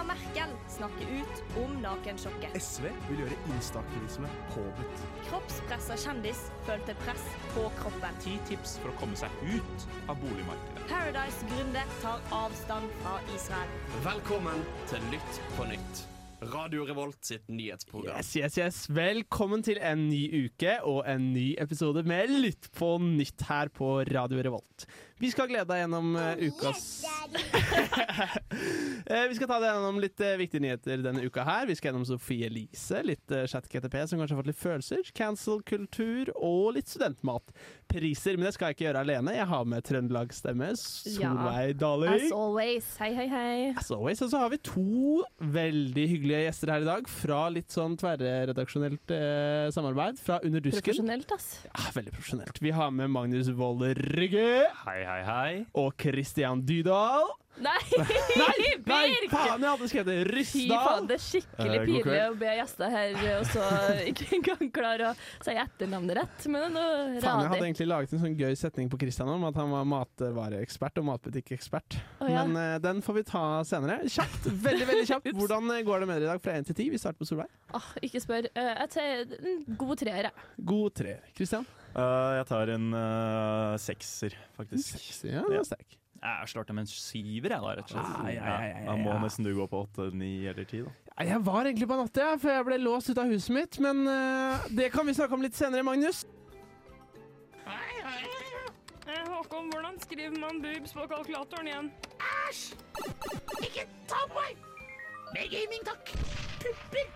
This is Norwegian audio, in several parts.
Angela Merkel snakker ut om nakensjokket. SV vil gjøre instaaktivisme påbudt. Kroppspressa kjendis følte press på kroppen. Ti tips for å komme seg ut av boligmarkedet. Paradise-gründer tar avstand fra Israel. Velkommen til Lytt på nytt. Radio Revolt sitt nyhetsprogram. Yes, yes, yes. Velkommen til en ny uke og en ny episode med Lytt på nytt her på Radio Revolt. Vi skal glede deg gjennom uh, ukas Eh, Vi skal ta deg gjennom litt uh, viktige nyheter denne uka her. Vi skal gjennom Sofie Elise, litt uh, chat-GTP som kanskje har fått litt følelser, cancel-kultur og litt studentmatpriser. Men det skal jeg ikke gjøre alene. Jeg har med Trøndelagsstemme, Solveig Daling. As always. Hei, hei, hei. As always. Og så har vi to veldig hyggelige gjester her i dag, fra litt sånn tverredaksjonelt samarbeid. Fra Under dusken. Profesjonelt, ass. Ja, veldig profesjonelt. Vi har med Magnus Wold Rygge Hei, hei, hei. hei. og Christian Dydal. Nei, Nei, Birk! faen, jeg hadde skrevet det! Fy faen, det er skikkelig Eh, pinlig å be gjester her og så ikke engang klare å si etternavnet rett. Men nå Faen, jeg hadde egentlig laget en sånn gøy setning på Christian om at han var matvareekspert og matbutikkekspert. Oh, ja. Men uh, den får vi ta senere. Kjapt, veldig veldig kjapt. Hvordan eh, går det med dere i dag fra 1 til 10? Vi starter på Solveig. Åh, ikke spør. Uh, jeg tar en god treer, jeg. God treer. Christian? Uh, jeg tar en uh, sekser, faktisk. Sekser, Ja, Ja. er sterk. Jeg slår til med en syver, jeg, da, rett og slett. Ah, ja, ja, ja, ja, Da må nesten du gå på åtte, ni eller ti, da. Ja, Jeg var egentlig på natta, ja, for jeg ble låst ut av huset mitt. Men uh, det kan vi snakke om litt senere, Magnus. Hei, hei. Håkon, hvordan skriver man boobs på kalkulatoren igjen? Æsj! Ikke ta på meg! Med gaming, takk. Pupper.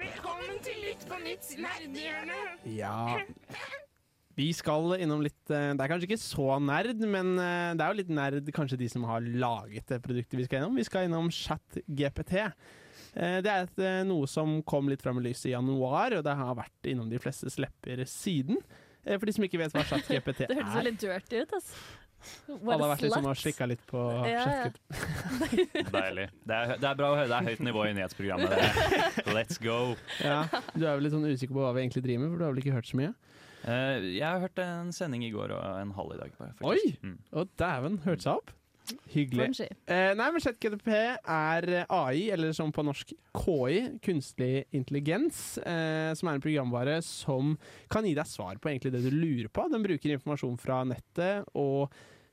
Velkommen til Lytt på nytts nerdehjørne. Ja Vi skal innom litt eh, Det er kanskje ikke så nerd, men eh, det er jo litt nerd kanskje de som har laget det produktet vi skal innom. Vi skal innom ChatGPT. Eh, Det er et, noe som kom litt fram i lyset i januar, og det har vært innom de flestes lepper siden. For de som ikke vet hva ChatGPT er. Det hørtes så litt dirty ut, altså. What Alle har vært liksom og slikka litt på Ja, ja. ChatGPT. Deilig. Det er, det er bra å høre. Det er høyt nivå i nyhetsprogrammet. Let's go. Ja, du er vel litt sånn usikker på hva vi egentlig driver med, for du har vel ikke hørt så mye? Eh, jeg har hørt en sending i går og en halv i dag. bare, faktisk. Oi! Mm. Å, dæven, hørte seg opp. Hyggelig. Eh, nei, men ChatGDP er eh, AI, eller som på norsk KI, kunstig intelligens, eh, som er en programvare som kan gi deg svar på egentlig det du lurer på. Den bruker informasjon fra nettet og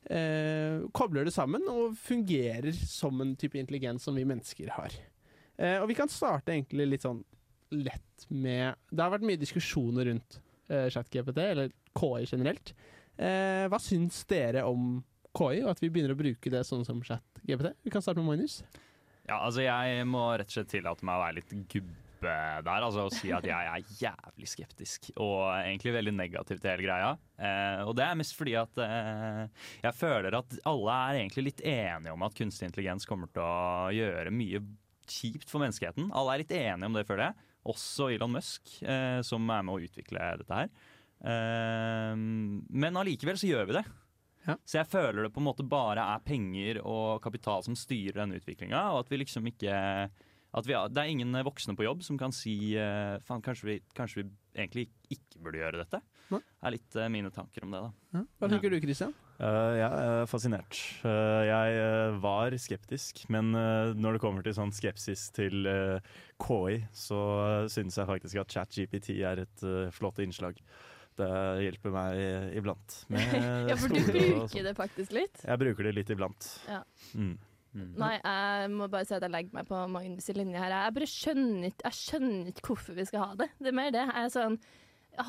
eh, kobler det sammen, og fungerer som en type intelligens som vi mennesker har. Eh, og vi kan starte egentlig litt sånn lett med Det har vært mye diskusjoner rundt eh, ChatGPT, eller KI generelt. Eh, hva syns dere om KI, og at vi begynner å bruke det sånn som ChatGPT? Vi kan starte med Magnus. Ja, altså Jeg må rett og slett tillate meg å være litt gubbe der altså å si at jeg er jævlig skeptisk og egentlig veldig negativ til hele greia. Eh, og det er mest fordi at eh, jeg føler at alle er egentlig litt enige om at kunstig intelligens kommer til å gjøre mye kjipt for menneskeheten. Alle er litt enige om det, føler jeg. Også Elon Musk, eh, som er med å utvikle dette her. Eh, men allikevel så gjør vi det. Ja. Så jeg føler det på en måte bare er penger og kapital som styrer denne utviklinga, og at vi liksom ikke at vi, det er ingen voksne på jobb som kan si eh, faen, kanskje, vi, kanskje vi egentlig ikke burde gjøre dette. Det er litt eh, mine tanker om det, da. Hva tenker du, Christian? Uh, jeg er fascinert. Uh, jeg uh, var skeptisk, men uh, når det kommer til sånn skepsis til uh, KI, så uh, synes jeg faktisk at ChatGPT er et uh, flott innslag. Det hjelper meg iblant. med Ja, for du sånn. bruker det faktisk litt. Jeg bruker det litt iblant. Ja. Mm. Mm. Nei, jeg må bare si at jeg legger meg på Magnus' linje her. Jeg bare skjønner ikke, jeg skjønner ikke hvorfor vi skal ha det. Det er mer det. Jeg er sånn,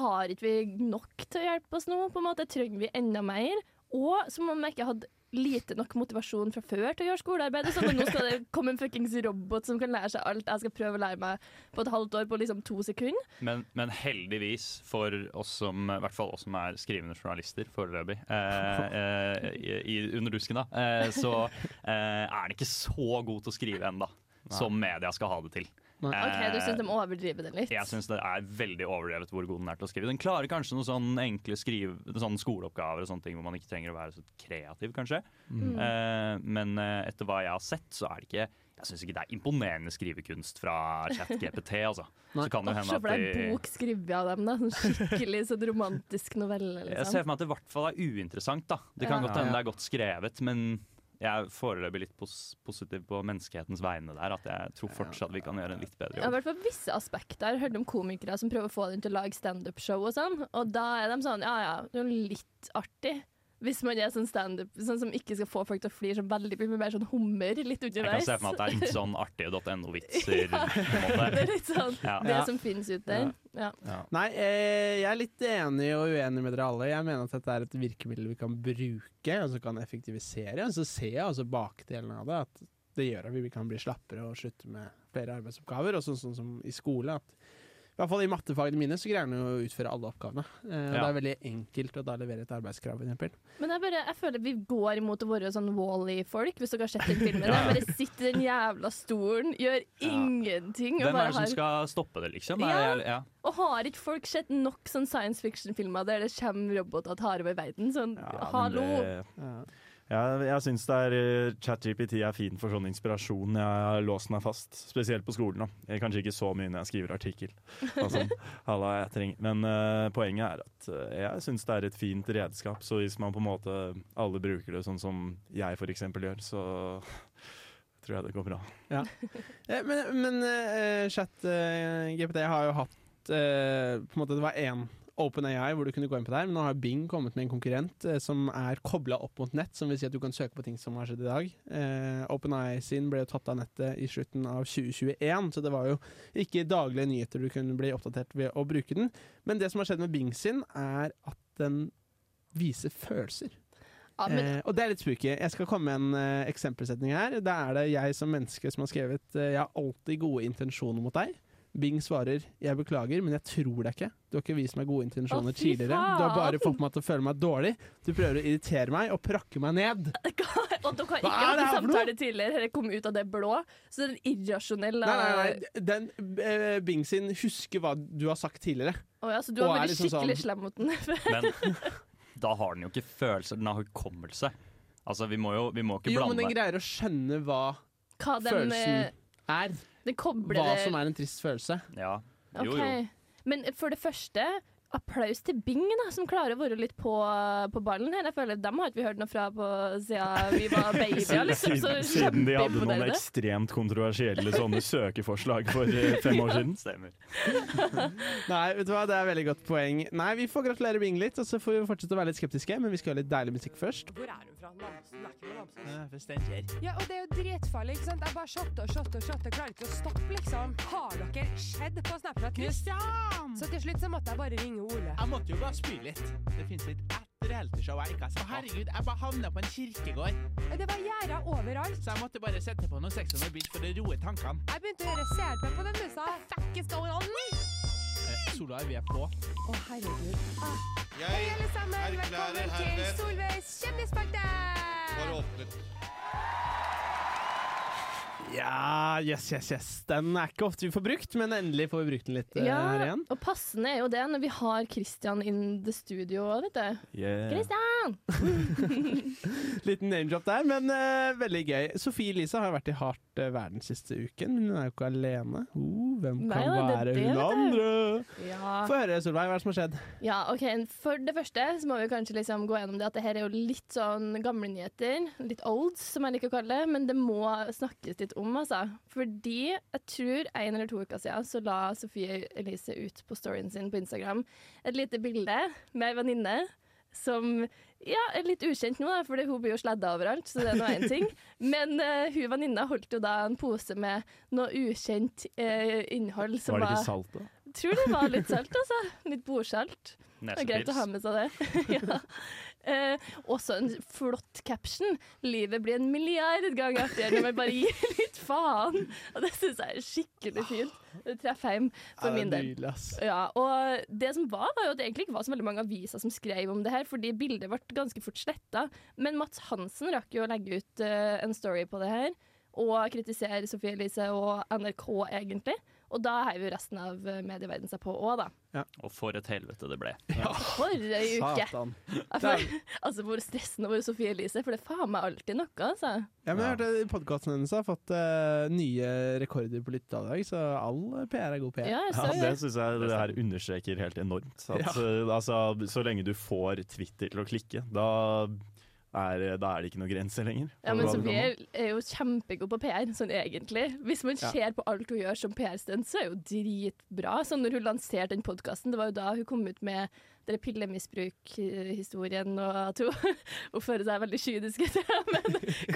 har ikke vi nok til å hjelpe oss nå? På en måte Trenger vi enda mer? Og som om jeg ikke hadde lite nok motivasjon fra før til å gjøre skolearbeidet. Sånn at nå skal det komme en fuckings robot som kan lære seg alt jeg skal prøve å lære meg på et halvt år på liksom to sekunder. Men, men heldigvis for oss som, i hvert fall oss som er skrivende journalister foreløpig, eh, eh, i, i- under dusken, da, eh, så eh, er den ikke så god til å skrive ennå. Som media skal ha det til. OK, du syns de overdriver det litt? Jeg syns det er veldig overdrevet hvor god den er til å skrive. Den klarer kanskje noen sånne enkle skrive, sånne skoleoppgaver og sånne ting hvor man ikke trenger å være så kreativ, kanskje. Mm. Eh, men eh, etter hva jeg har sett, så er det ikke Jeg syns ikke det er imponerende skrivekunst fra ChatGPT, altså. Nei. Så kan det hende at de bok skrevet av dem, da. Sånn skikkelig sånn romantisk novelle. Jeg ser Liksom. for meg at det i hvert fall er uinteressant. da Det kan Ja. godt hende det er godt skrevet, men jeg er foreløpig litt pos positiv på menneskehetens vegne der. At jeg tror fortsatt vi kan gjøre en litt bedre Ja, I jobb. hvert fall visse aspekter. Jeg hørte om komikere som prøver å få dem til å lage standup-show og sånn, og da er de sånn ja ja, det er litt artig. Hvis man er sånn standup sånn som ikke skal få folk til å flire så veldig mye, men mer sånn hummer litt underveis. Jeg kan se for meg at det er litt sånn artig.no-vitser. Ja. Det er litt sånn Ja. det som finnes ut der. Ja. Nei, eh, jeg er litt enig og uenig med dere alle. Jeg mener at dette er et virkemiddel vi kan bruke, og som kan effektivisere. Og så ser jeg altså bakdelen av det, at det gjør at vi kan bli slappere og slutte med flere arbeidsoppgaver. Og sånn, sånn som i skole, at i hvert fall i mattefagene mine så greier han å utføre alle oppgavene. Eh, Ja. Det er veldig enkelt å da levere et arbeidskrav, eksempel. Men jeg, bare, jeg føler vi går imot å være sånn Wall-E-folk, hvis dere har sett den filmen. Ja. Bare sitter i den jævla stolen, gjør ingenting. Hvem er det som har, skal stoppe det, liksom? Ja. Ja. og har ikke folk sett nok sånn science fiction-filmer der det kommer roboter og tar over verden? Sånn, Ja, hallo! det- Ja. Ja, jeg syns ChatGPT er fin for sånn inspirasjon. Jeg har låst meg fast, spesielt på skolen. da. Jeg, kanskje ikke så mye når jeg skriver artikkel. Sånn, «Halla, jeg trenger. Men uh, poenget er at uh, jeg syns det er et fint redskap. Så hvis man på en måte alle bruker det sånn som jeg f.eks. gjør, så tror jeg det går bra. Ja. Men, men uh, chat eh, GPT har jo hatt eh, på en måte Det var én OpenAI hvor du kunne gå inn på der, men nå har Bing kommet med en konkurrent eh, som er kobla opp mot nett, som vil si at du kan søke på ting som har skjedd i dag. Eh, OpenAI sin ble jo tatt av nettet i slutten av 2021, så det var jo ikke daglige nyheter du kunne bli oppdatert ved å bruke den. Men det som har skjedd med Bing sin, er at den viser følelser. Ja, men, Eh, og det er litt spooky. Jeg skal komme med en eh, eksempelsetning her. Da er det jeg som menneske som har skrevet eh, 'Jeg har alltid gode intensjoner mot deg'. Bing svarer 'Jeg beklager, men jeg tror deg ikke'. Du har ikke vist meg gode intensjoner tidligere. Du har bare fått meg til å føle meg dårlig. Du prøver å irritere meg og prakke meg ned. og dere har ikke hatt en samtale tidligere, eller kom ut av det blå. Så det er en irrasjonell Nei, nei, nei. Den uh, Bing sin husker hva du har sagt tidligere. Oh, ja, så du har er vært liksom skikkelig sånn- slem mot den? Men da har den jo ikke følelser, den har hukommelse. Altså, vi må jo vi må ikke Jo, men blande den greier å skjønne hva Hva den, følelsen eh, er. Hva som er en trist følelse. Ja. Jo, okay. jo. Men for det første, applaus til Bing, da, som klarer å være litt på, på ballen her. Jeg føler Dem har ikke vi hørt noe fra på siden vi var babyer. Liksom, Siden, siden de hadde noen ekstremt kontroversielle sånne søkeforslag for eh, fem år siden. Stemmer. Nei, vet du hva, det er veldig godt poeng. Nei, Vi får gratulere Bing litt, og så får vi fortsette å være litt skeptiske, men vi skal ha litt deilig musikk først. Hvor er hun fra? Namsen? Det er ikke noe Namsen. Ja, og det er jo dritfarlig, ikke sant? Jeg bare shotter og shotter og shotter, klarer ikke å stoppe, liksom. Har dere skjedd på Snapchat? Christian! Så til slutt så måtte jeg bare ringe Ole. Jeg måtte jo bare spy litt. Det finnes et ett realityshow jeg ikke har sett. Herregud, jeg bare havna på en kirkegård, Det var gjerder overalt. så jeg måtte bare sette på noe Sex on the Beach for å roe tankene. Jeg begynte å gjøre CRP på den musa. Fuck going on? Eh, Solveig, vi er på. Å, herregud. Ah. Hei, alle sammen. Velkommen til Solveigs kjendisspalte. Bare åpnet. Ja, yes, yes, yes. Den er ikke ofte vi får brukt, men endelig får vi brukt den litt eh, Ja, her igjen. og passende er jo det når vi har Christian in the studio òg, vet du. Yeah. Christian! Liten name-drop der, men uh, veldig gøy. Sofie Elise har vært i hardt uh, verden siste uken, men hun er jo ikke alene. Uh, hvem Nei kan da, det være det, hun andre? Ja. Få høre, Solveig, hva er det som har skjedd? ja, ok. For det første så må vi kanskje liksom gå gjennom det at det her er jo litt sånn gamle nyheter. Litt olds, som jeg liker å kalle det. Men det må snakkes litt om, altså. Fordi jeg tror en eller to uker siden så la Sofie Elise ut på storyen sin på Instagram et lite bilde med ei venninne som ja, er litt ukjent nå, da, for hun blir jo sladda overalt, så det er nå én ting. Men uh, hun venninna holdt jo da en pose med noe ukjent uh, innhold som Var det ikke salt, da? Tror det var litt salt, altså. Litt bordsalt. Det er greit å ha med seg det. ja. Eh, også en flott caption. 'Livet blir en milliard ganger artigere når vi bare gir litt faen'. Og det syns jeg er skikkelig fint. Det treffer hjem for min del. Ja, og det som var, var jo at det egentlig ikke var så veldig mange aviser som skrev om det her, fordi bildet ble ganske fort sletta. Men Mats Hansen rakk jo å legge ut uh, en story på det her, og kritisere Sofie Elise og NRK, egentlig. Og da heier jo resten av medieverdenen medieverden seg på òg, da. Og for et helvete det ble. For ei uke! Satan. Altså, hvor stressende over Sofie Elise, for det er faen meg alltid noe, altså. Ja, men jeg hørte podkasten hennes har fått uh, nye rekorder på lyttetall i dag, så all PR er god PR. Ja, Ja, det det. syns jeg det her understreker helt enormt. At, eh, altså, så lenge du får Twitter til å klikke, da er, da er det ikke noen grenser lenger. Ja, men Sofie er jo kjempegod på PR, sånn egentlig. Hvis man Ja. ser på alt hun gjør som PR-stunt, så er hun dritbra. Sånn når hun lanserte den podkasten, det var jo da hun kom ut med den pillemisbruk-historien, og at hun oppfører seg veldig kynisk etter det, men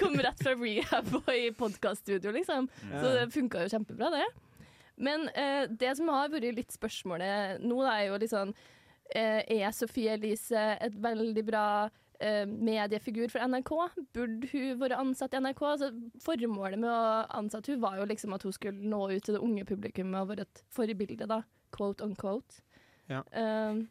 kom rett fra rehab og i podkaststudio, liksom. Så det funka jo kjempebra, det. Men eh, det som har vært litt spørsmålet nå, da, er jo litt sånn eh, Er Sofie Elise et veldig bra eh, mediefigur for NRK? Burde hun vært ansatt i NRK? Altså, formålet med å ansette hun var jo liksom at hun skulle nå ut til det unge publikummet og være et forbilde, da. Quote on quote. Ja. Uh,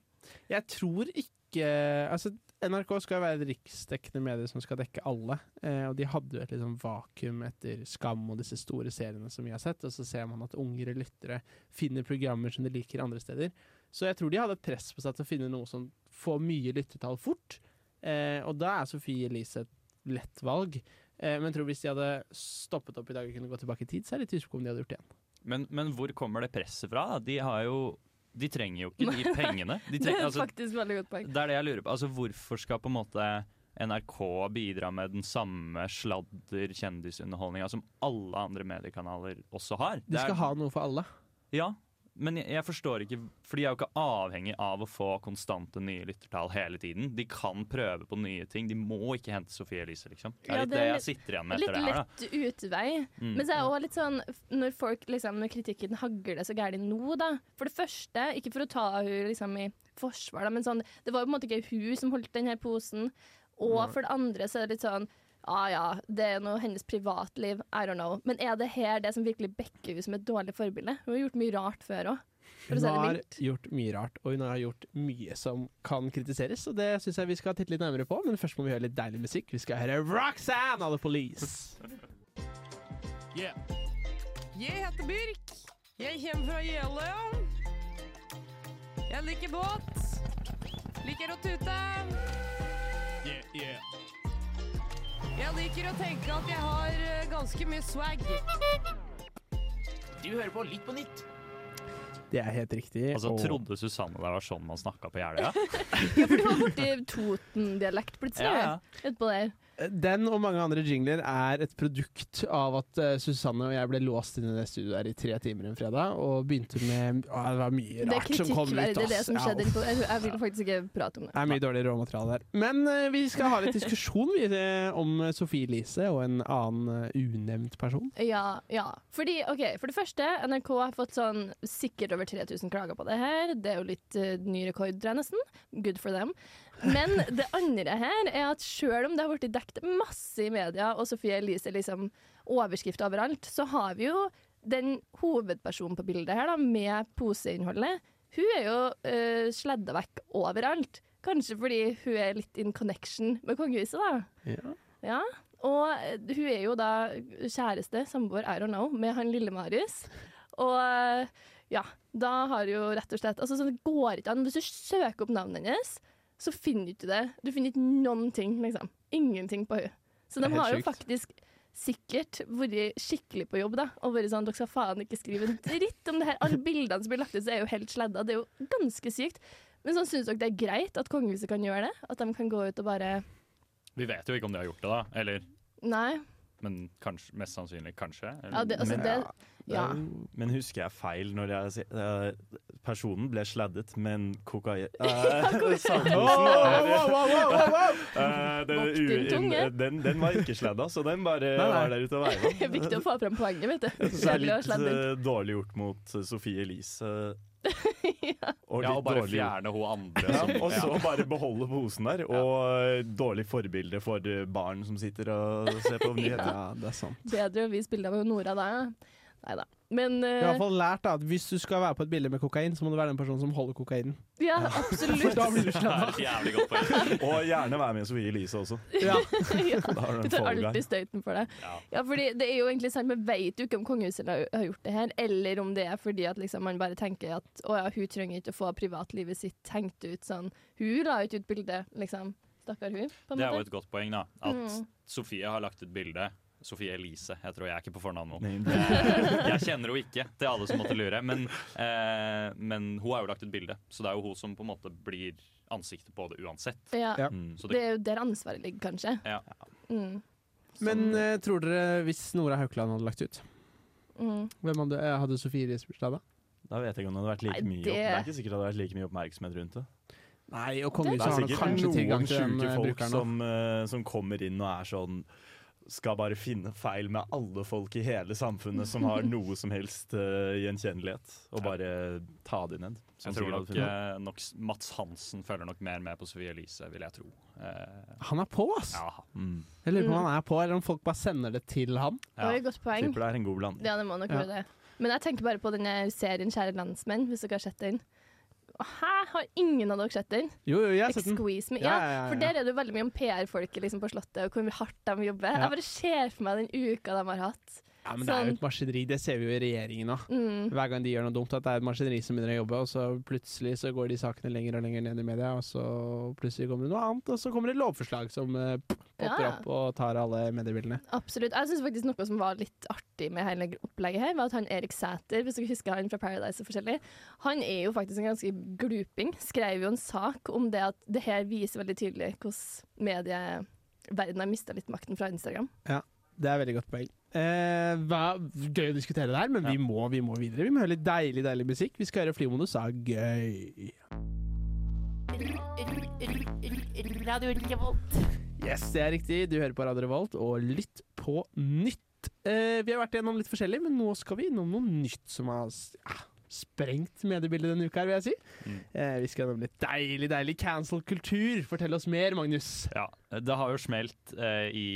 Jeg tror ikke Altså, NRK skal være et riksdekkende medie som skal dekke alle. Eh, og de hadde jo et liksom vakuum etter Skam og disse store seriene som vi har sett. Og så ser man at ungere lyttere finner programmer som de liker andre steder. Så jeg tror de hadde et press på seg til å finne noe som får mye lyttetall fort. Eh, og da er Sofie Elise et lett valg. Eh, men jeg tror hvis de hadde stoppet opp i dag og kunne gå tilbake i tid, så er det litt usikker om de hadde gjort det igjen. Men, men hvor kommer det presset fra? De har jo De trenger jo ikke de pengene. De det trenger, er altså, faktisk veldig godt poeng. det er det jeg lurer på. Altså, hvorfor skal på en måte NRK bidra med den samme sladder-kjendisunderholdninga som alle andre mediekanaler også har? De skal ha noe for alle. Ja, men jeg, jeg forstår ikke For de er jo ikke avhengig av å få konstante nye lyttertall hele tiden. De kan prøve på nye ting. De må ikke hente Sofie Elise, liksom. Det er Ja, litt det det er jeg sitter igjen med etter det her. da lett utvei. Mm. Men så er det òg litt sånn Når folk liksom Når kritikken hagler så gærent nå, da. For det første, ikke for å ta hun liksom i forsvar, da, men sånn Det var jo på en måte ikke hun som holdt den her posen. Og for det andre så er det litt sånn Ja ja, det er noe hennes privatliv. I don't know. Men er det her det som virkelig backer henne som et dårlig forbilde? Hun har gjort mye rart før òg. Hun har gjort mye rart, og hun har gjort mye som kan kritiseres. Og det syns jeg vi skal titte litt nærmere på, men først må vi høre litt deilig musikk. Vi skal høre Roxanne av The Police. Yeah. Jeg heter Birk. Jeg kommer fra Jeløya. Jeg liker båt. Liker å tute. Yeah, yeah. Jeg liker å tenke at jeg har eh, ganske mye swag. Du hører på Litt på nytt. Det er helt riktig. Altså, og- Trodde Susanne det var sånn man snakka på Jeløya? Ja, for du var borti Toten-dialekt plutselig. Ja, ja. Utpå der. Den og mange andre jingler er et produkt av at uh, Susanne og jeg ble låst inn i det studioet der i tre timer en fredag, og begynte med å, Det var mye er rart som kom ut. kritikkverdig, det som skjedde. Ja. Jeg, jeg vil faktisk ikke prate om det. Det er mye dårlig råmateriale der. Men uh, vi skal ha litt diskusjon eh, om Sofie Elise og en annen uh, unevnt person. Ja, ja. Fordi, ok, For det første, NRK har fått sånn sikkert over 3000 klager på det her. Det er jo litt uh, ny rekord, tror jeg nesten. Good for them. Men det andre her er at selv om det har blitt dekket masse i media, og Sofie Elise er liksom overskrift overalt, så har vi jo den hovedpersonen på bildet her, da, med poseinnholdet. Hun er jo uh, sledda vekk overalt. Kanskje fordi hun er litt in connection med kongehuset, da. Ja. Ja, og eh, hun er jo da kjæreste, samboer, I don't know, med han lille Marius. Og eh, ja, da har jo rett og slett Altså, det går ikke an. Hvis du søker opp navnet hennes, så finner du ikke det. Du finner ikke noen ting, liksom. Ingenting på henne. Så de har jo sykt. faktisk sikkert vært skikkelig på jobb, da. Og vært sånn, dere skal faen ikke skrive en dritt om det her. Alle bildene som blir lagt ut, så er jo helt sladda. Det er jo ganske sykt. Men sånn syns dere det er greit at kongehuset kan gjøre det? At de kan gå ut og bare Vi vet jo ikke om de har gjort det, da. Eller, Nei. Men kanskje, mest sannsynlig kanskje. Ja, det, altså, Men- det, ja. Men husker jeg feil når jeg sier eh, Personen ble sladdet, men kokain kokain. Eh, den, den, var ikke sladda, så den bare nei. var der ute og veiva. Viktig å få fram poenget, vet du. Så det er litt eh, dårlig gjort mot Sofie Elise. ja. Og ja, og bare dårlig fjerne hun andre. ja, som- og så bare beholde posen der. Og eh, dårlig forbilde for eh, barn som sitter og ser på nyheter. ja, det er sant. Bedre å vise bilde av Nora da. Nei da. Men Jeg har i eh, hvert fall lært da, at hvis du skal være på et bilde med kokain, så må du være den personen som holder kokainen. ja, absolutt. da blir du Det et jævlig godt poeng. Og gjerne være med Sofie Elise også. Ja. ja. Du tar alltid støyten for det. Ja. Ja, fordi det er jo egentlig sant, Vi vet jo ikke om kongehuset har har gjort det her, eller om det er fordi at liksom man bare tenker at å ja, hun trenger ikke å få privatlivet sitt hengt ut sånn. Hun la ikke ut bilde, liksom. Stakkar hun, på en Det er jo et godt poeng, da. At Mm. Sofie har lagt ut bilde Sofie Elise heter hun. Jeg er ikke på fornavn nå. Eh, jeg kjenner henne ikke, til alle som måtte lure. Men, eh, men hun har jo lagt ut bilde, så det er jo hun som på en måte blir ansiktet på det uansett. Ja. Mm. Det det, er jo der ansvaret ligger, kanskje. Ja. Mm. Men eh, tror dere, hvis Nora Haukeland hadde lagt ut, Mm. hvem hadde, eh, hadde Sofie Elise bursdag da? Da vet jeg ikke om det hadde vært like Nei, mye det- opp- Det er ikke sikkert det hadde vært like mye oppmerksomhet rundt det. Nei, og Det kongehuset er har sikkert kanskje tilgang noen til den sjuke eh, folk som, uh, som kommer inn og er sånn skal bare finne feil med alle folk i hele samfunnet som har noe som helst uh, gjenkjennelighet, og bare ta de ned. Som jeg tror nok, eh, nok Mats Hansen følger nok mer med på Sophie Elise, vil jeg tro. Uh, Han er på, ass! ja. Mm. Jeg lurer på om Mm. han er på, eller om folk bare sender det til han. Ja. et godt poeng. Tipper det er en god blanding. Ja, det må nok Ja. være det. Men jeg tenker bare på denne serien Kjære landsmenn, hvis dere har sett den. Hæ, har ingen av dere sett den? Jo, jo, jeg har sett den. Excuse Me. Ja, Ja, ja. For der er det jo veldig mye om PR-folket liksom, på Slottet, og hvor hardt de jobber. Jeg bare ser for meg den uka de har hatt. Ja, men det er jo Sånn. et maskineri, det ser vi jo i regjeringen òg. Mm. Hver gang de gjør noe dumt, at det er et maskineri som begynner å jobbe, og så plutselig så går de sakene lenger og lenger ned i media, og så plutselig kommer det noe annet, og så kommer det et lovforslag som uh, popper Ja, opp og tar alle mediebildene. Absolutt. Jeg synes faktisk noe som var litt artig med hele opplegget her, var at han Erik Sæter, hvis dere husker han fra Paradise og forskjellig, han er jo faktisk en ganske gluping. Skrev jo en sak om det at det her viser veldig tydelig hvordan medieverdenen har mista litt makten fra Instagram. Ja, Det er veldig godt poeng. Eh, hva, gøy å diskutere det her, men vi, må, vi må videre. Vi må høre litt deilig deilig musikk. Vi skal høre Flymodus av Gøy. Radio Revolt. Yes, det er riktig. Du hører på Radio Revolt, og lytt på nytt. Eh, vi har vært gjennom litt forskjellig, men nå skal vi innom noe nytt som har ja, sprengt mediebildet denne uka her, vil jeg si. Mm. Eh, vi skal gjennom litt deilig, deilig cancel-kultur. Fortell oss mer, Magnus. Ja, det har jo smelt eh, i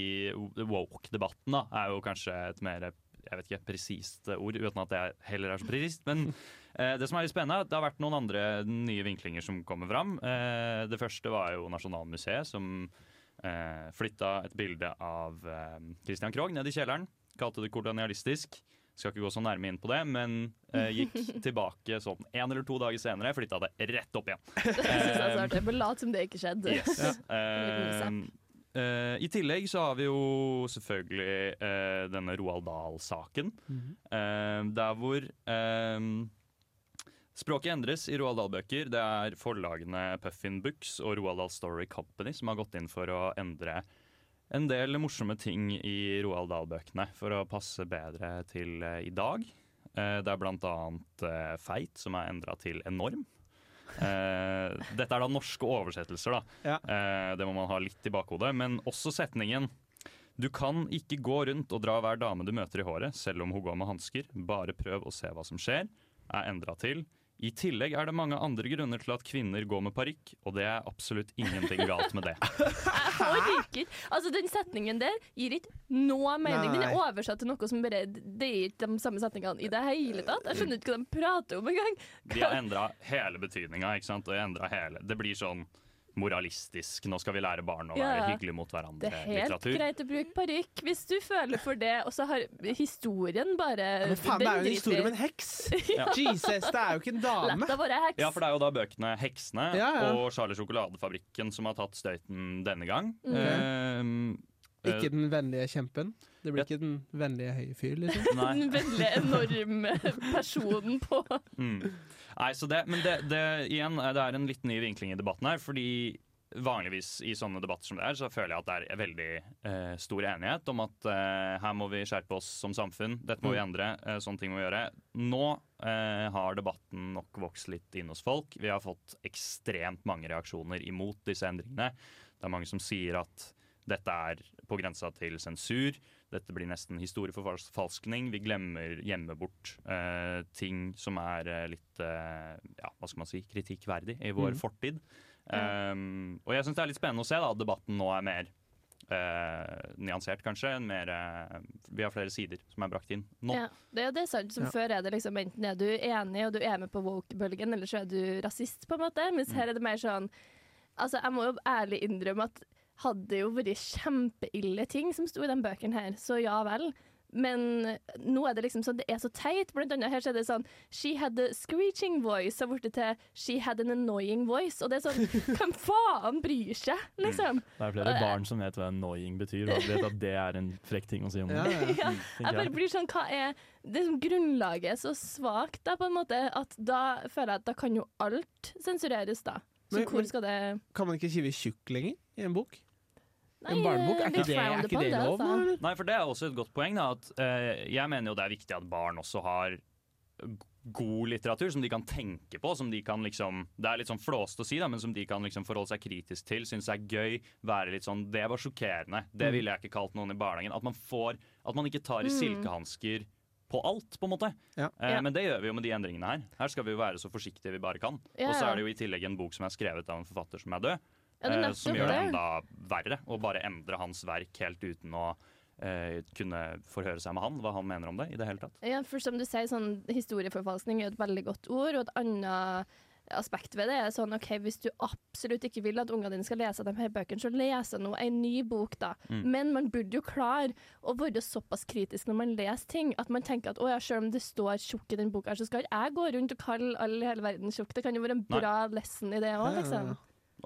woke-debatten, da. Er jo kanskje et mer jeg vet ikke, presist ord, uten at det heller er så presist. Men eh, det som er litt spennende, det har vært noen andre nye vinklinger som kommer fram. Eh, det første var jo Nasjonalmuseet, som eh, flytta et bilde av eh, Christian Krogh ned i kjelleren. Kalte det kolonialistisk. Skal ikke gå så nærme inn på det, men eh, gikk tilbake sånn en eller to dager senere, flytta det rett opp igjen. Det jeg er late Eh, som det ikke skjedde. Yes. Ja. Eh, eh, I tillegg så har vi jo selvfølgelig eh, denne Roald Dahl-saken. eh, der hvor eh, språket endres i Roald Dahl-bøker. Det er forlagene Puffin Books og Roald Dahl Story Company som har gått inn for å endre en del morsomme ting i Roald Dahl-bøkene for å passe bedre til eh, i dag. Eh, det er annet eh, Feit, som er endra til enorm. Eh, dette er da norske oversettelser, da. Eh, det må man ha litt i bakhodet. Men også setningen Du kan ikke gå rundt og dra hver dame du møter i håret, selv om hun går med hansker. Bare prøv å se hva som skjer. Er endra til i tillegg er det mange andre grunner til at kvinner går med parykk, og det er absolutt ingenting galt med det. Jeg orker Altså, den setningen der gir ikke noe mening. Den er oversatt til noe som bare Det er ikke de samme setningene i det hele tatt. Jeg skjønner ikke hva de prater om engang. De har endra hele betydninga, ikke sant? Og hele Det blir sånn moralistisk. Nå skal vi lære barn å Ja. være hyggelige mot hverandre. Det er helt litteratur. greit å bruke parykk hvis du føler for det, og så har historien bare Ja, men faen, det er jo en historie om en heks! Ja. Jesus, det er jo ikke en dame! Lett å være heks. Ja, for det er jo da bøkene 'Heksene' Ja, ja. og 'Charlie Sjokoladefabrikken' som har tatt støyten denne gang. Mm. Ehm, eh, Ikke den vennlige kjempen. Det blir ikke den vennlige høye fyr, liksom. Nei. Den veldig enorme personen på Mm. Nei, så det, men det, det, igjen, eh, det er en litt ny vinkling i debatten her. Fordi vanligvis i sånne debatter som det er, så føler jeg at det er veldig eh, stor enighet om at eh, her må vi skjerpe oss som samfunn. Dette må vi endre. Eh, sånne ting må vi gjøre. Nå eh, har debatten nok vokst litt inn hos folk. Vi har fått ekstremt mange reaksjoner imot disse endringene. Det er mange som sier at dette er på grensa til sensur. Dette blir nesten historieforfalskning. Vi glemmer gjemme bort eh, ting som er eh, litt eh, ja, hva skal man si, kritikkverdig i vår mm. fortid. Um, og jeg syns det er litt spennende å se da, at debatten nå er mer Uh, nyansert, kanskje. Mer, uh, vi har flere sider som er brakt inn nå. Ja, det er sant. Som Ja. Før er det liksom enten er du enig og du er med på woke-bølgen, eller så er du rasist, på en måte. Mens Mm. her er det mer sånn Altså, jeg må jo ærlig innrømme at hadde jo vært kjempeille ting som sto i den bøkene her, så ja vel. men nå er det liksom sånn, det er så teit. Blant annet her så er det sånn She had a screeching voice, har blitt til She had an annoying voice. Og det er sånn Hvem faen bryr seg, liksom? Det er flere barn som vet hva annoying betyr, og vet at det er en frekk ting å si om Ja, ja. Ja, jeg bare blir sånn, hva er det som Grunnlaget er så svakt, da, på en måte, at da føler jeg at da kan jo alt sensureres, da. Så Men- hvor men- skal det Kan man ikke skrive tjukk lenger i en bok? En barnebok, er ikke det, er ikke det lov? altså. Nei, for det er også et godt poeng. Da, at, uh, jeg mener jo det er viktig at barn også har god litteratur som de kan tenke på. Som de kan liksom, det er litt sånn flåst å si, da, men som de kan liksom forholde seg kritisk til. Synes er gøy. Være litt sånn Det var sjokkerende. Det Mm. ville jeg ikke kalt noen i barnehagen. At man får At man ikke tar i Mm. silkehansker på alt, på en måte. Ja. Eh, Ja. Men det gjør vi jo med de endringene her. Her skal vi jo være så forsiktige vi bare kan. Ja, Og så er det jo i tillegg en bok som er skrevet av en forfatter som er død. Ja, eh, som gjør det enda verre. Å bare endre hans verk helt uten å eh, kunne forhøre seg med han, hva han mener om det i det hele tatt. Ja, for som du sier, sånn historieforfalskning er et veldig godt ord, og et annet aspekt ved det er sånn OK, hvis du absolutt ikke vil at ungene dine skal lese de her bøkene, så lese nå en ny bok, da. Mm. Men man burde jo klare å være såpass kritisk når man leser ting, at man tenker at å ja, selv om det står tjukk i den boka, her, så skal ikke jeg gå rundt og kalle alle i hele verden tjukk. Det kan jo være en Nei. bra lesson i det Ja, òg, ja, liksom.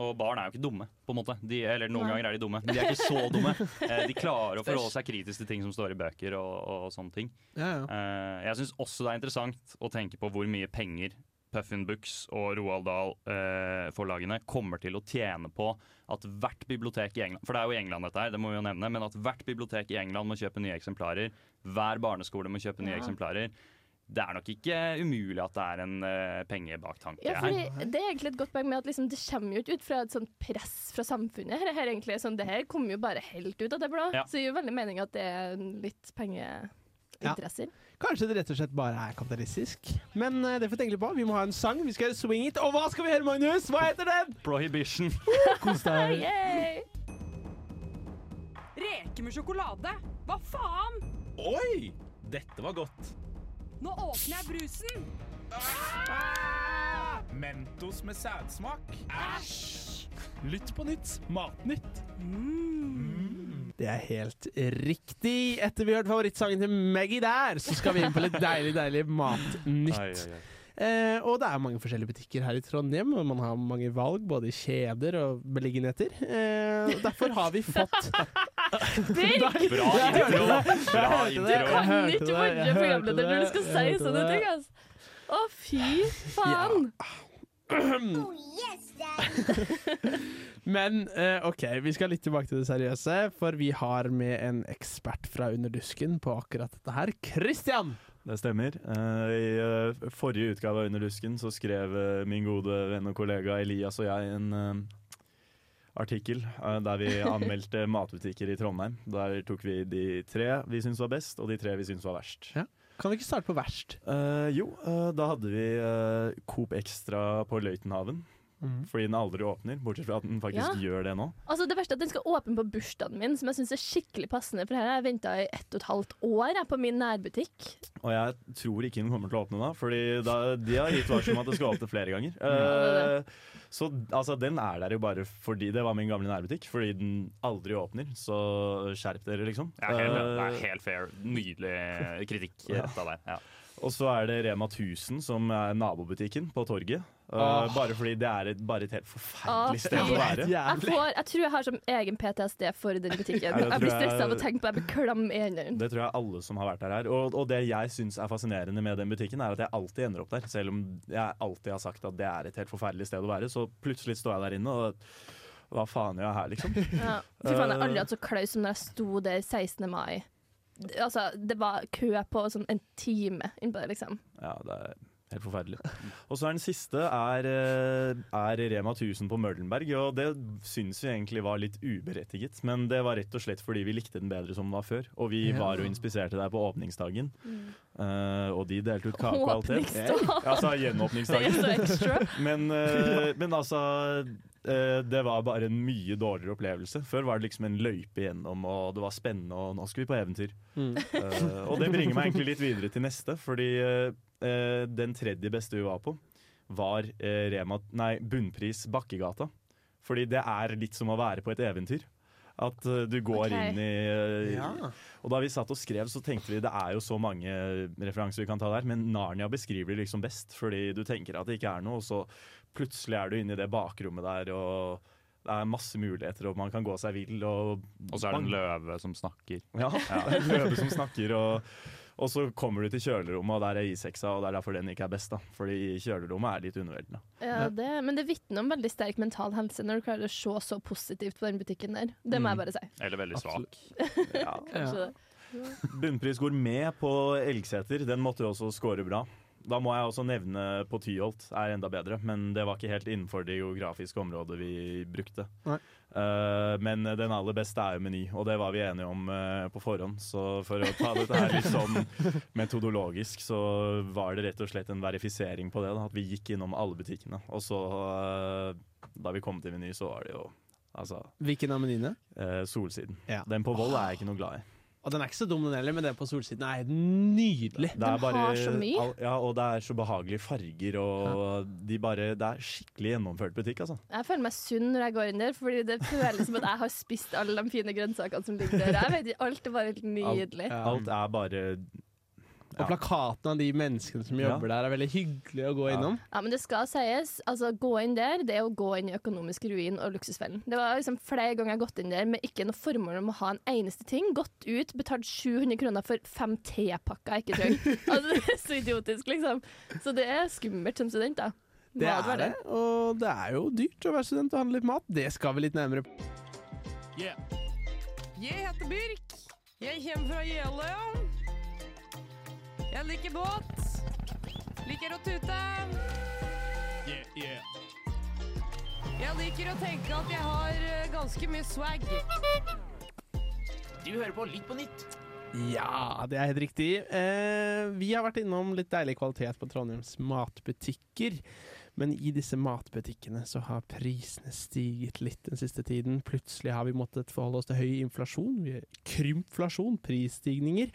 Og barn er jo ikke dumme, på en måte. De, eller noen Nei. ganger er de dumme, men de er ikke så dumme. Eh, de klarer å forholde seg kritisk til ting som står i bøker og, og sånne ting. Ja, ja. Eh, jeg syns også det er interessant å tenke på hvor mye penger Puffin Books og Roald Dahl-forlagene kommer til å tjene på at hvert bibliotek i England For det er jo i England dette her, det må vi jo nevne, men at hvert bibliotek i England må kjøpe nye eksemplarer. Hver barneskole må kjøpe nye Ja. eksemplarer. Det er nok ikke umulig at det er en uh, pengebaktanke Ja, her. det er egentlig et godt poeng med at liksom, det kommer jo ikke ut fra et sånt press fra samfunnet. Her, her, egentlig, sånn, det her kommer jo bare helt ut av det blå. Ja. Så det gir jo veldig mening at det er litt pengeinteresser. Kanskje det rett og slett bare er kapitalistisk. Men uh, det får vi tenke litt på. Vi må ha en sang. Vi skal gjøre Swing It. Og hva skal vi høre, Magnus? Hva heter den? Prohibition. Kos deg. Reker med sjokolade! Hva faen? Oi! Dette var godt. Nå åpner jeg brusen! Mentos med sædsmak. Æsj! Lytt på nytt. Matnytt. Det er helt riktig. Etter vi har hørt favorittsangen til Maggie der, så skal vi inn på litt deilig, deilig matnytt. Ai, ai, ai. Eh, og det er mange forskjellige butikker her i Trondheim, og man har mange valg, både i kjeder og beliggenheter. Eh, derfor har vi fått Birk! Bra intro. Bra intro. Du kan ikke være programleder når du skal si sånne ting, altså. Å, fy faen! Men eh, OK, vi skal litt tilbake til det seriøse, for vi har med en ekspert fra Underdusken på akkurat dette her. Christian! Det stemmer. Eh, I eh, forrige utgave av Underdusken så skrev min gode venn og kollega Elias og jeg en artikkel eh, der vi anmeldte matbutikker i Trondheim. Der tok vi de tre vi syntes var best, og de tre vi syntes var verst. Ja. Kan vi ikke starte på verst? Uh, jo, uh, da hadde vi uh, Coop Extra på Løitenhaven. Fordi den aldri åpner, bortsett fra at den faktisk Ja. gjør det nå. Altså Det verste er at den skal åpne på bursdagen min, som jeg syns er skikkelig passende. For her har jeg venta i ett og et halvt år jeg, på min nærbutikk. Og jeg tror ikke den kommer til å åpne da, Fordi da, de har gitt varsel om at det skal åpne flere ganger. Ja, det så altså, den er der jo bare fordi det var min gamle nærbutikk. Fordi den aldri åpner, så skjerp dere, liksom. Ja, helt, det er Eh, helt fair. Nydelig kritikk retta der. Ja. og så er det Rema 1000, som er nabobutikken på torget. Åh. Bare fordi det er et, bare et helt forferdelig oh, sted å være. Jeg, får, jeg tror jeg har som egen PTSD for den butikken. Ja, Jeg blir stressa av å tenke på Jeg blir klam i hendene. Det tror jeg alle som har vært der er. Og, og det jeg syns er fascinerende med den butikken, er at jeg alltid ender opp der. Selv om jeg alltid har sagt at det er et helt forferdelig sted å være, så plutselig står jeg der inne og hva faen gjør jeg her, liksom? Ja. Fy faen, jeg har aldri hatt så klaus som når jeg sto der 16. mai. Altså, det var kø på sånn en time innpå der, liksom. Ja, det er helt forferdelig. Og så er den siste er, eh, er Rema 1000 på Møllenberg, og det syns vi egentlig var litt uberettiget. Men det var rett og slett fordi vi likte den bedre som den var før. Og vi Ja. var og inspiserte der på åpningsdagen, Uh, og de delte ut kake og alt det. Altså gjenåpningsdagen. Men, uh, men altså Det var bare en mye dårligere opplevelse. Før var det liksom en løype igjennom, og det var spennende, og nå skal vi på eventyr. Mm. Uh, og det bringer meg egentlig litt videre til neste, fordi eh, eh, den tredje beste vi var på, var eh, Rema, nei, Bunnpris Bakkegata. Fordi det er litt som å være på et eventyr. At eh, du går okay. inn i eh, Ja. Og da vi satt og skrev, så tenkte vi det er jo så mange referanser vi kan ta der, men Narnia beskriver det liksom best, fordi du tenker at det ikke er noe, og så plutselig er du inne i det bakrommet der, og det er masse muligheter, og man kan gå seg vill. Og, Og så er det en løve som snakker. Ja, det er en løve som snakker, og, og så kommer du til kjølerommet, og der er I6-a, og det er derfor den ikke er best, da. Fordi kjølerommet er litt underveldende. Ja, det, men det vitner om veldig sterk mental helse når du klarer å se så positivt på den butikken der. Det må Mm. jeg bare si. Eller veldig svak. Ja. Kanskje Ja. det. Bunnpris går med på Elgseter. Den måtte jo også score bra. Da må jeg også nevne på Tyholt er enda bedre, men det var ikke helt innenfor det geografiske området vi brukte. Eh, men den aller beste er jo Meny, og det var vi enige om uh, på forhånd. Så for å ta dette her litt sånn metodologisk, så var det rett og slett en verifisering på det. Da, at vi gikk innom alle butikkene. Og så, uh, da vi kom til Meny, så var det jo altså Hvilken av menyene? Solsiden. Ja. Den på Vold er jeg ikke noe glad i. Og den er ikke så dum, den heller, men den på solsiden er nydelig. Det er Den har så mye. ja, og det er så behagelige farger, og de bare, det er skikkelig gjennomført butikk, altså. Jeg føler meg sunn når jeg går inn der, fordi det føles som at jeg har spist alle de fine grønnsakene som ligger der. Jeg vet ikke, Alt er bare helt nydelig. Ja. Alt er bare Og plakatene av de menneskene som jobber der, er veldig hyggelig å gå Ja. innom. Ja, men det skal sies, altså gå inn der, det er å gå inn i økonomisk ruin og luksusfellen. Det var liksom flere ganger jeg har gått inn der med ikke noe formål om å ha en eneste ting. Gått ut, betalt 700 kroner for fem tepakker jeg ikke trenger. altså, det er så idiotisk, liksom. Så det er skummelt som student, da. Det er det, og det er jo dyrt å være student og handle litt mat. Det skal vi litt nærmere på. Yeah. Jeg heter Birk. Jeg kommer fra Jeløya. Jeg liker båt. Liker å tute. Yeah, yeah. Jeg liker å tenke at jeg har eh, ganske mye swag. Du hører på Litt på nytt. Ja, det er helt riktig. Eh, vi har vært innom litt deilig kvalitet på Trondheims matbutikker. Men i disse matbutikkene så har prisene stiget litt den siste tiden. Plutselig har vi måttet forholde oss til høy inflasjon, Krymflasjon, krympflasjon, prisstigninger.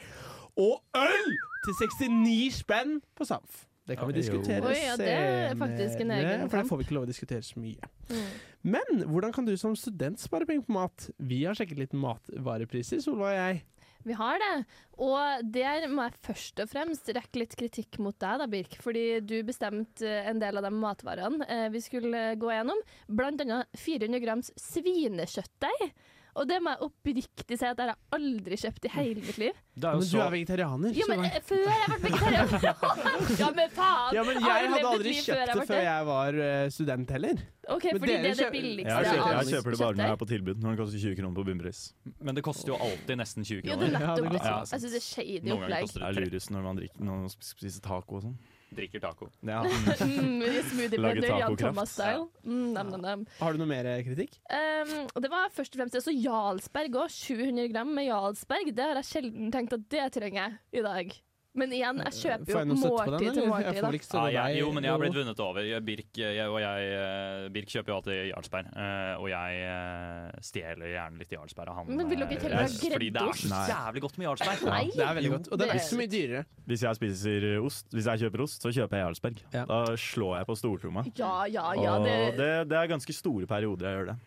Og øl til 69 spenn på Samf! Det kan vi diskutere Oi, ja, det er faktisk en senere, egen for det får vi ikke lov å diskutere så mye. Mm. Men hvordan kan du som student spare penger på mat? Vi har sjekket litt matvarepriser, Solveig og jeg. Vi har det. Og der må jeg først og fremst rekke litt kritikk mot deg, da, Birk. Fordi du bestemte en del av de matvarene eh, vi skulle gå gjennom. Blant annet 400 grams svinekjøttdeig. Og det må jeg oppriktig si at jeg har aldri kjøpt i hele mitt liv. Men jo du er vegetarianer. Ja, men eh, før jeg ble vegetarianer! ja, men faen! Ja, men jeg hadde aldri kjøpt det før jeg var eh, student heller. OK, Men fordi det er det kjøper- billigste Jeg kjøper, av jeg kjøper det bare når jeg er på tilbud, når det koster 20 kroner på bunnpris. Men det koster jo alltid nesten 20 Ja, det er kroner. Ja, det er. Jeg syns det er shady Noen ganger opplegg. koster Det er det lurest når man drikker, når man spiser taco og sånn. Drikker taco. Ja. Mm, smoothie blender, Jan Thomas-style. Mm, nam, nam, nam. Har du noe mer eh, kritikk? Um, det var først og fremst også Jarlsberg òg. 700 gram med Jarlsberg. Det har jeg sjelden tenkt at det trenger jeg i dag. Men igjen, jeg kjøper jo måltid den, til måltid. Jeg Ja, jeg, jo, men jeg har blitt vunnet over. Birk, jeg, og jeg, eh, Birk kjøper jo alltid Jarlsberg, eh, og jeg eh, stjeler gjerne litt Jarlsberg av han. Men vil dere eh, heller ha jeg- Fordi det er så jævlig godt med Jarlsberg. Nei. Det er veldig godt. Og det er ikke så mye dyrere. Hvis jeg spiser ost, hvis jeg kjøper ost, så kjøper jeg Jarlsberg. Ja. Da slår jeg på stortromma. Ja, ja, ja. og Det det, det er ganske store perioder jeg gjør det.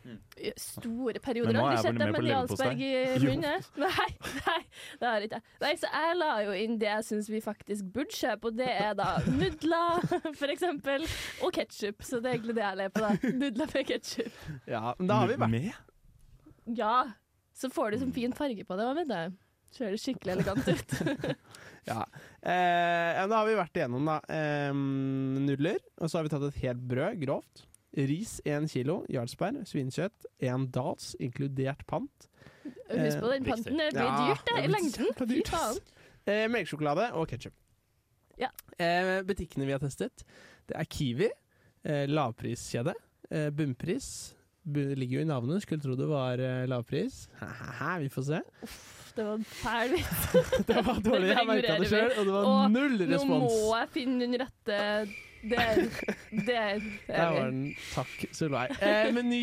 er store perioder. Men nå Har du jeg på med Jarlsberg i munnen? Nei, nei, det har jeg ikke. Nei, så jeg la jo inn det jeg syns vi faktisk burde kjøpe, og det er da nudler, for eksempel, og ketsjup. Så det er egentlig det jeg ler på, da. Nudler med ketsjup. Ja, men da har vi vært Med? Ja. Så får du sånn fin farge på det òg, vet du. Høres det skikkelig elegant ut. Ja. Eh, ja, da har vi vært igjennom da eh, nudler, og så har vi tatt et helt brød, grovt. Ris 1 kilo, Jarlsberg, svinekjøtt, 1 Dals, inkludert pant. Husk på den panten, det blir Ja, dyrt det, det i lengden. Fy faen. Eh, melkesjokolade og ketsjup. Ja. Eh, butikkene vi har testet, det er Kiwi, eh, lavpriskjede, eh, bunnpris. Bu ligger jo i navnet, skulle tro det var eh, lavpris. Haha, vi får se. Det var fæl vits. Det var dårlig, jeg merka det sjøl, og det var Og null Nå respons. må jeg finne den rette Det Der Der er var den. Takk, Solveig. Eh, meny,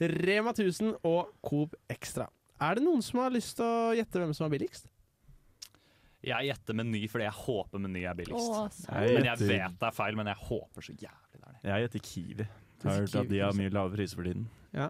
Rema 1000 og Coop Extra. Er det noen som har lyst til å gjette hvem som er billigst? Jeg gjetter Meny fordi jeg håper Meny er billigst. Åh. Jeg Men jeg gjetter- vet det er feil, men jeg håper så jævlig det er det. Jeg gjetter Kiwi. Jeg har hørt at de har mye lavere priser for tiden. Ja,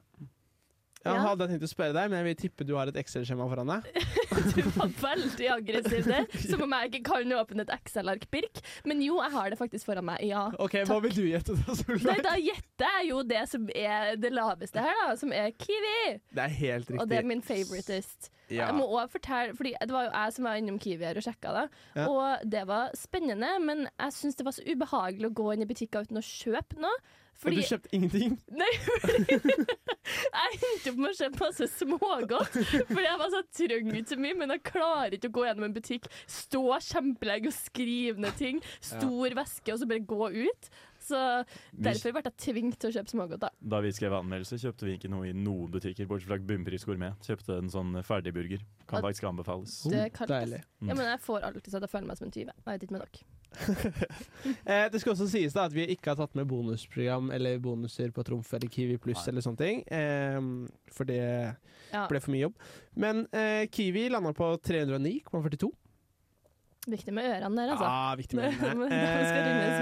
Ja. hadde jeg tenkt å spørre deg, men jeg vil tippe du har et Excel-skjema foran deg. Du var veldig aggressiv der. Som om jeg ikke kan åpne et Excel-ark, Birk. Men jo, jeg har det faktisk foran meg. Ja. Ok, Hva vil du gjette, da, Nei, Solveig? da gjetter jeg jo det som er det laveste her, da, som er Kiwi. Det er helt riktig. Og det er min favoritist. Ja. Jeg må også fortelle, fordi Det var jo jeg som var innom Kiwi her og sjekka det. Ja. Og det var spennende, men jeg syns det var så ubehagelig å gå inn i butikker uten å kjøpe noe. Fordi du kjøpte ingenting? Nei, fordi jeg endte opp med å kjøpe masse smågodt. Fordi jeg var så trenger ikke så mye, men jeg klarer ikke å gå gjennom en butikk, stå kjempelenge og skrive ned ting, stor veske, og så bare gå ut. Så derfor ble jeg tvunget til å kjøpe smågodt. da. Da vi skrev anmeldelse, kjøpte vi ikke noe i noen butikker, bortsett fra Bunnpris Gourmet. Kjøpte en sånn ferdigburger. Kan Og- faktisk anbefales. Det er kaldt. Deilig. Ja, men jeg får alltid sånn at jeg føler meg som en tyv. Jeg vet ikke med dere. Eh, det skal også sies da at vi ikke har tatt med bonusprogram eller bonuser på Trumf eller Kiwi pluss eller sånne ting. Eh, for det ble for mye jobb. Men eh, Kiwi landa på 309,42. Viktig med ørene der, altså. Ja, viktig med ørene.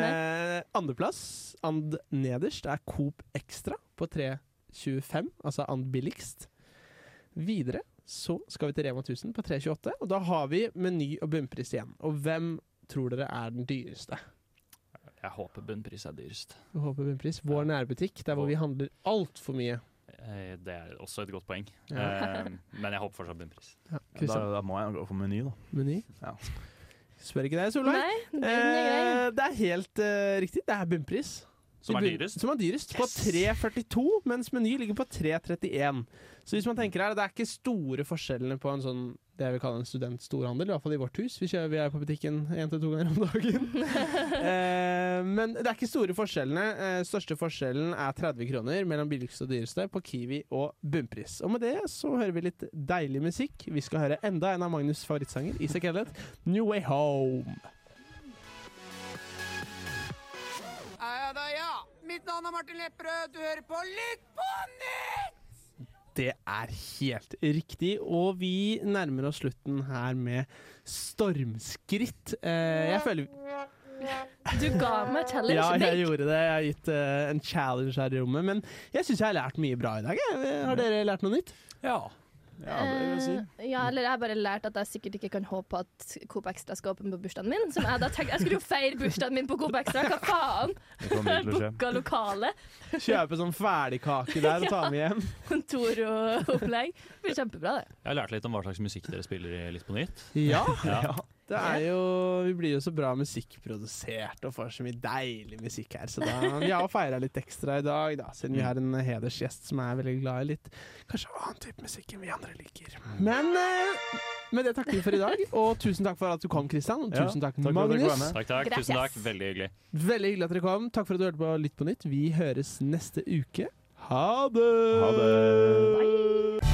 Eh, Andreplass, and nederst, er Coop Extra på 325, altså and billigst. Videre så skal vi til Rema 1000 på 328, og da har vi Meny og bunnpris igjen. Og hvem tror dere er den dyreste? Jeg håper bunnpris er dyrest. Jeg håper bunnpris. Vår nærbutikk, der hvor vi handler altfor mye. Eh, Det er også et godt poeng. Ja. Eh, Men jeg håper fortsatt bunnpris. Ja, Da, da må jeg gå for Meny, da. Meny? Ja. Spør ikke deg, Solveig. Nei, det, er grei. Eh, det er helt uh, riktig. Det er bunnpris. Som er dyrest? Som er dyrest, på 3,42, mens Meny ligger på 3,31. Så hvis man tenker her, det er ikke store forskjellene på en sånn det jeg vil kalle en studentstorhandel, i hvert fall i vårt hus. Vi, kjører, vi er på butikken én til to ganger om dagen. eh, men det er ikke store forskjellene. Eh, største forskjellen er 30 kroner mellom billigste og dyreste på Kiwi og bunnpris. Og med det så hører vi litt deilig musikk. Vi skal høre enda en av Magnus' favorittsanger, Isak Elliot, 'New Way Home'. Ja da, ja. Mitt navn er Martin Lepperød. Du hører på Lytt på nytt! Det er helt riktig, og vi nærmer oss slutten her med stormskritt. Eh, jeg føler Du ga meg challenge, Ja, jeg gjorde det. Jeg har gitt uh, en challenge her i rommet. Men jeg syns jeg har lært mye bra i dag. Har dere lært noe nytt? Ja. ja, det vil jeg si. Ja, eller jeg har bare lært at jeg sikkert ikke kan håpe på at Coop Extra skal åpne på bursdagen min. Som jeg da tenkte, jeg skulle jo feire bursdagen min på Coop Extra, hva faen? Booka lokale. Kjøpe sånn ferdigkake der og ta med hjem. Kontor-opplegg. Det blir kjempebra, det. Jeg har lært litt om hva slags musikk dere spiller i Litt på nytt. Ja. Ja. Det er jo, vi blir jo så bra musikkprodusert og får så mye deilig musikk her. Så da, vi har feira litt ekstra i dag, da, siden vi har en hedersgjest som er veldig glad i litt kanskje annen type musikk enn vi andre liker. Men eh, med det takker vi for i dag, og tusen takk for at du kom, Kristian. Og tusen takk, takk Magnus. Takk, takk. Tusen takk. Veldig hyggelig. Veldig hyggelig at dere kom. Takk for at du hørte på Litt på nytt. Vi høres neste uke. Ha det! Ha det.